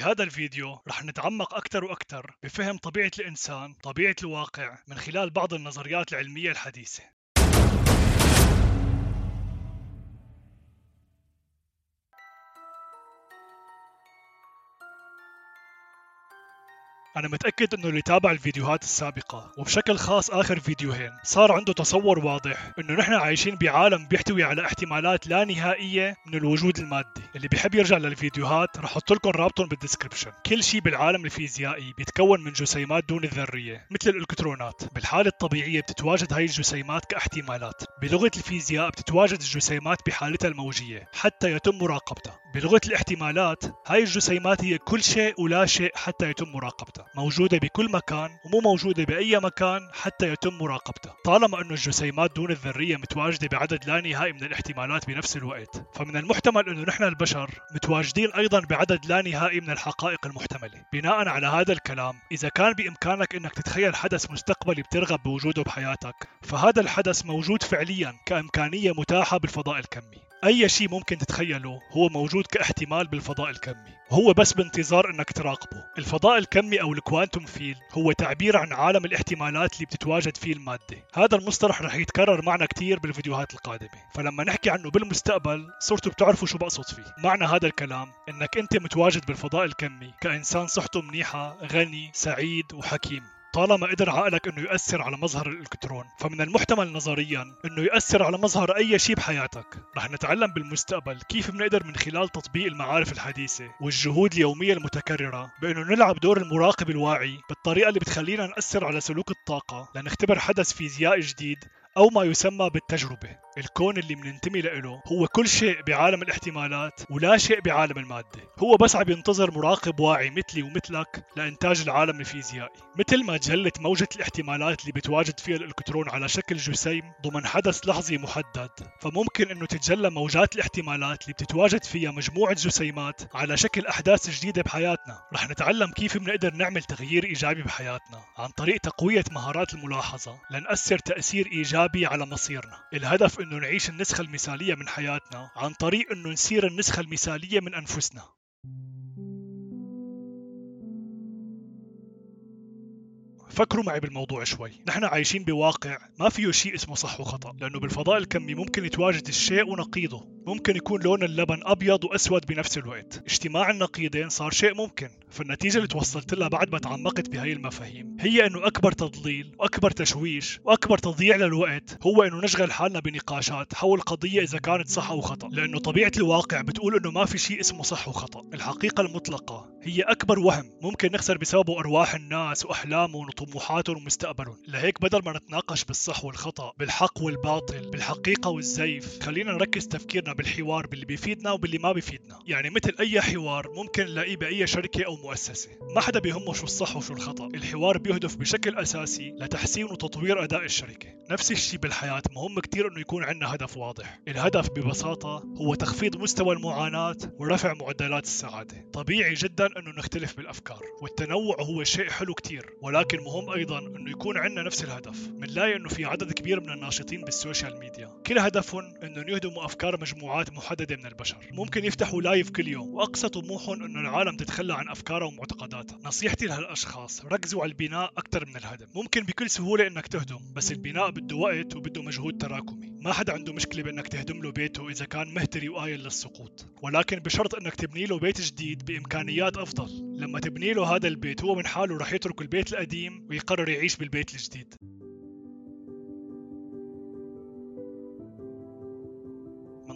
بهذا الفيديو رح نتعمق أكثر وأكثر بفهم طبيعة الإنسان طبيعة الواقع من خلال بعض النظريات العلمية الحديثة. أنا متأكد إنه اللي تابع الفيديوهات السابقة وبشكل خاص آخر فيديوهين صار عنده تصور واضح إنه نحن عايشين بعالم بيحتوي على احتمالات لا نهائية من الوجود المادي، اللي بيحب يرجع للفيديوهات رح أحط لكم رابطهم بالدسكربشن، كل شيء بالعالم الفيزيائي بيتكون من جسيمات دون الذرية مثل الإلكترونات، بالحالة الطبيعية بتتواجد هاي الجسيمات كاحتمالات، بلغة الفيزياء بتتواجد الجسيمات بحالتها الموجية حتى يتم مراقبتها، بلغة الاحتمالات هاي الجسيمات هي كل شيء ولا شيء حتى يتم مراقبتها موجودة بكل مكان ومو موجودة بأي مكان حتى يتم مراقبتها طالما أنه الجسيمات دون الذرية متواجدة بعدد لا نهائي من الاحتمالات بنفس الوقت فمن المحتمل أنه نحن البشر متواجدين أيضا بعدد لا نهائي من الحقائق المحتملة. بناء على هذا الكلام إذا كان بإمكانك أنك تتخيل حدث مستقبلي بترغب بوجوده بحياتك فهذا الحدث موجود فعليا كإمكانية متاحة بالفضاء الكمي. أي شيء ممكن تتخيله هو موجود كاحتمال بالفضاء الكمي. وهو بس بانتظار إنك تراقبه. الفضاء الكمي أو الكوانتوم فيل هو تعبير عن عالم الاحتمالات اللي بتتواجد فيه المادة. هذا المصطلح رح يتكرر معنا كثير بالفيديوهات القادمة. فلما نحكي عنه بالمستقبل صرتوا بتعرفوا شو بقصد فيه. معنى هذا الكلام إنك أنت متواجد بالفضاء الكمي كإنسان صحته منيحة غني سعيد وحكيم. طالما قدر عقلك إنه يؤثر على مظهر الإلكترون فمن المحتمل نظريا إنه يؤثر على مظهر أي شيء بحياتك. رح نتعلم بالمستقبل كيف بنقدر من خلال تطبيق المعارف الحديثة والجهود اليومية المتكررة بإنه نلعب دور المراقب الواعي بالطريقة اللي بتخلينا نأثر على سلوك الطاقة لنختبر حدث فيزيائي جديد أو ما يسمى بالتجربة. الكون اللي بننتمي له هو كل شيء بعالم الاحتمالات ولا شيء بعالم المادة. هو بس عم ينتظر مراقب واعي مثلي ومثلك لإنتاج العالم الفيزيائي. مثل ما جلت موجة الاحتمالات اللي بتواجد فيها الإلكترون على شكل جسيم ضمن حدث لحظي محدد فممكن أنه تتجلى موجات الاحتمالات اللي بتتواجد فيها مجموعة جسيمات على شكل أحداث جديدة بحياتنا. رح نتعلم كيف بنقدر نعمل تغيير إيجابي بحياتنا عن طريق تقوية مهارات الملاحظة لنأثر تأثير إيجابي على مصيرنا. الهدف إنه نعيش النسخة المثالية من حياتنا عن طريق إنه نصير النسخة المثالية من أنفسنا. فكروا معي بالموضوع شوي. نحن عايشين بواقع ما فيه شيء اسمه صح وخطأ لأنه بالفضاء الكمي ممكن يتواجد الشيء ونقيضه. ممكن يكون لون اللبن أبيض وأسود بنفس الوقت. اجتماع النقيضين صار شيء ممكن فالنتيجة اللي توصلت لها بعد ما تعمقت بهاي المفاهيم هي أنه أكبر تضليل وأكبر تشويش وأكبر تضييع للوقت هو أنه نشغل حالنا بنقاشات حول قضية إذا كانت صح أو خطأ. لأنه طبيعة الواقع بتقول أنه ما في شيء اسمه صح وخطأ. الحقيقة المطلقة هي أكبر وهم ممكن نخسر بسببه أرواح الناس وأحلامهم وطموحاتهم ومستقبلهم. لهيك بدل ما نتناقش بالصح والخطأ بالحق والباطل بالحقيقة والزيف خلينا نركز تفكيرنا بالحوار باللي بيفيدنا وباللي ما بيفيدنا. يعني مثل أي حوار ممكن نلاقيه بأي شركة أو مؤسسة. ما حدا بيهمه شو الصح وشو الخطأ. الحوار بيهدف بشكل أساسي لتحسين وتطوير أداء الشركة. نفس الشيء بالحياة مهم كتير أنه يكون عندنا هدف واضح. الهدف ببساطة هو تخفيض مستوى المعاناة ورفع معدلات السعادة. طبيعي جدا أنه نختلف بالأفكار والتنوع هو شيء حلو كتير ولكن مهم أيضا أنه يكون عندنا نفس الهدف. بنلاقي أنه في عدد كبير من الناشطين بال social media. كل هدفهم أنه يهدموا أفكار مجموعات محددة من البشر. ممكن يفتحوا live كل يوم. وأقصى طموحهم أنه العالم تتخلى عن أفكارها ومعتقداتها. نصيحتي لهالأشخاص ركزوا على البناء أكثر من الهدم. ممكن بكل سهولة أنك تهدم بس البناء بده وقت وبده مجهود تراكمي. ما حدا عنده مشكلة بأنك تهدم له بيته إذا كان مهتري وقايل للسقوط. ولكن بشرط أنك تبني له بيت جديد بإمكانيات أفضل. لما تبني له هذا البيت هو من حاله رح يترك البيت القديم ويقرر يعيش بالبيت الجديد.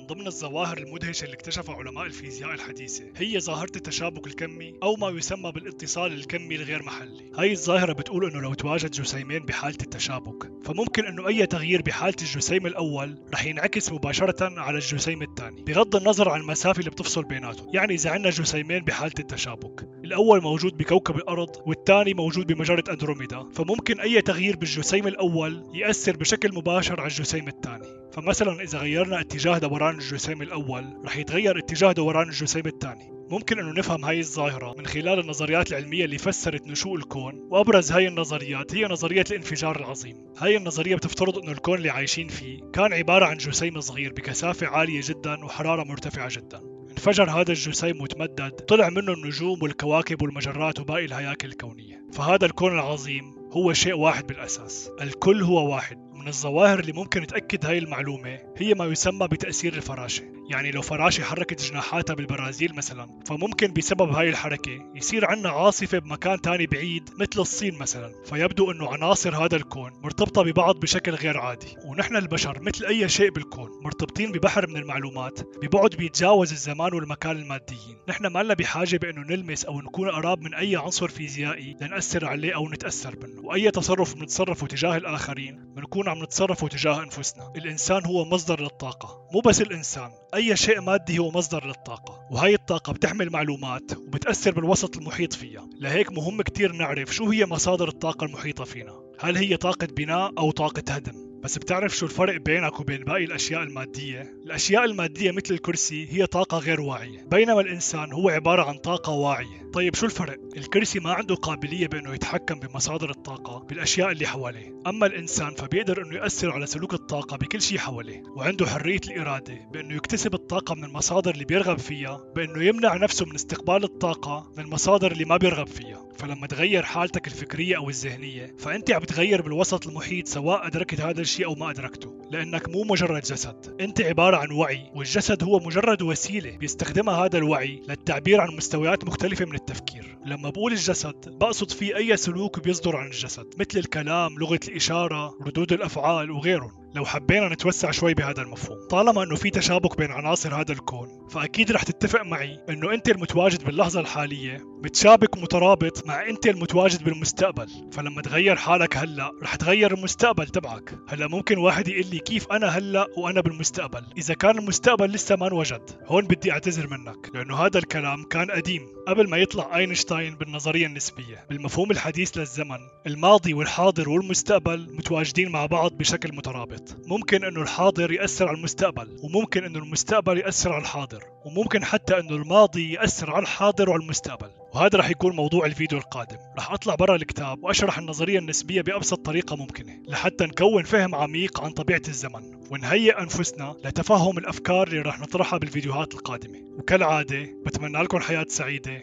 من ضمن الظواهر المدهشة اللي اكتشفها علماء الفيزياء الحديثة. هي ظاهرة التشابك الكمي أو ما يسمى بالاتصال الكمي الغير محلي. هاي الظاهرة بتقول أنه لو تواجد جسيمين بحالة التشابك فممكن أنه أي تغيير بحالة الجسيم الأول رح ينعكس مباشرة على الجسيم الثاني بغض النظر عن المسافة اللي بتفصل بيناتهم. يعني إذا عندنا جسيمين بحالة التشابك الأول موجود بكوكب الأرض والثاني موجود بمجرة أندروميدا فممكن أي تغيير بالجسيم الأول يأثر بشكل مباشر على الجسيم الثاني. فمثلا إذا غيرنا اتجاه دوران الجسيم الأول رح يتغير اتجاه دوران الجسيم الثاني. ممكن إنه نفهم هاي الظاهرة من خلال النظريات العلمية اللي فسرت نشوء الكون وأبرز هاي النظريات هي نظرية الانفجار العظيم. هاي النظرية بتفترض إنه الكون اللي عايشين فيه كان عبارة عن جسيم صغير بكثافة عالية جدا وحرارة مرتفعة جدا. انفجر هذا الجسيم وتمدد طلع منه النجوم والكواكب والمجرات وباقي الهياكل الكونية. فهذا الكون العظيم هو شيء واحد بالأساس. الكل هو واحد. من الظواهر اللي ممكن تأكد هاي المعلومة هي ما يسمى بتأثير الفراشة. يعني لو فراشة حركت جناحاتها بالبرازيل مثلا فممكن بسبب هاي الحركة يصير عنا عاصفة بمكان تاني بعيد مثل الصين مثلا فيبدو إنه عناصر هذا الكون مرتبطة ببعض بشكل غير عادي. ونحن البشر مثل أي شيء بالكون مرتبطين ببحر من المعلومات ببعد بيتجاوز الزمان والمكان الماديين. نحن ما لنا بحاجة بإنه نلمس أو نكون قراب من أي عنصر فيزيائي لنأثر عليه أو نتأثر منه. وأي تصرف بنتصرفه تجاه الآخرين بنكون عم نتصرفه تجاه أنفسنا. الإنسان هو مصدر للطاقة مو بس الإنسان. أي شيء مادي هو مصدر للطاقة وهي الطاقة بتحمل معلومات وبتأثر بالوسط المحيط فيها. لهيك مهم كتير نعرف شو هي مصادر الطاقة المحيطة فينا. هل هي طاقة بناء أو طاقة هدم؟ بس بتعرف شو الفرق بينك وبين باقي الأشياء المادية؟ الأشياء المادية مثل الكرسي هي طاقة غير واعية بينما الإنسان هو عبارة عن طاقة واعية طيب شو الفرق؟ الكرسي ما عنده قابلية بأنه يتحكم بمصادر الطاقة بالأشياء اللي حواليه أما الإنسان فبيقدر أنه يأثر على سلوك الطاقة بكل شيء حواليه وعنده حرية الإرادة بأنه يكتسب الطاقة من المصادر اللي بيرغب فيها بأنه يمنع نفسه من استقبال الطاقة من المصادر اللي ما بيرغب فيها فلما تغير حالتك الفكرية أو الذهنية فأنت عم تغير بالوسط المحيط سواء أدركت هذا الشيء أو ما أدركته لأنك مو مجرد جسد. أنت عبارة عن وعي والجسد هو مجرد وسيلة بيستخدمها هذا الوعي للتعبير عن مستويات مختلفة من التفكير. لما بقول الجسد بقصد فيه أي سلوك بيصدر عن الجسد مثل الكلام لغة الإشارة ردود الأفعال وغيرهم. لو حبينا نتوسع شوي بهذا المفهوم طالما إنه في تشابك بين عناصر هذا الكون فأكيد رح تتفق معي إنه أنت المتواجد باللحظة الحالية متشابك ومترابط مع أنت المتواجد بالمستقبل فلما تغير حالك هلأ رح تغير المستقبل تبعك. هلأ ممكن واحد يقول لي كيف أنا هلأ وأنا بالمستقبل؟ إذا كان المستقبل لسه ما انوجد هون بدي أعتذر منك لأنه هذا الكلام كان قديم قبل ما يطلع أينشتاين بالنظرية النسبية. بالمفهوم الحديث للزمن الماضي والحاضر والمستقبل متواجدين مع بعض بشكل مترابط. ممكن إنه الحاضر يأثر على المستقبل وممكن إنه المستقبل يأثر على الحاضر وممكن حتى إنه الماضي يأثر على الحاضر وعلى المستقبل. وهذا رح يكون موضوع الفيديو القادم. رح أطلع برا الكتاب وأشرح النظرية النسبية بأبسط طريقة ممكنة لحتى نكون فهم عميق عن طبيعة الزمن. ونهيئ أنفسنا لتفهم الأفكار اللي رح نطرحها بالفيديوهات القادمة. وكالعادة بتمنى لكم حياة سعيدة.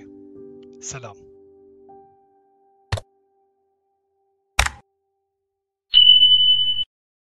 سلام.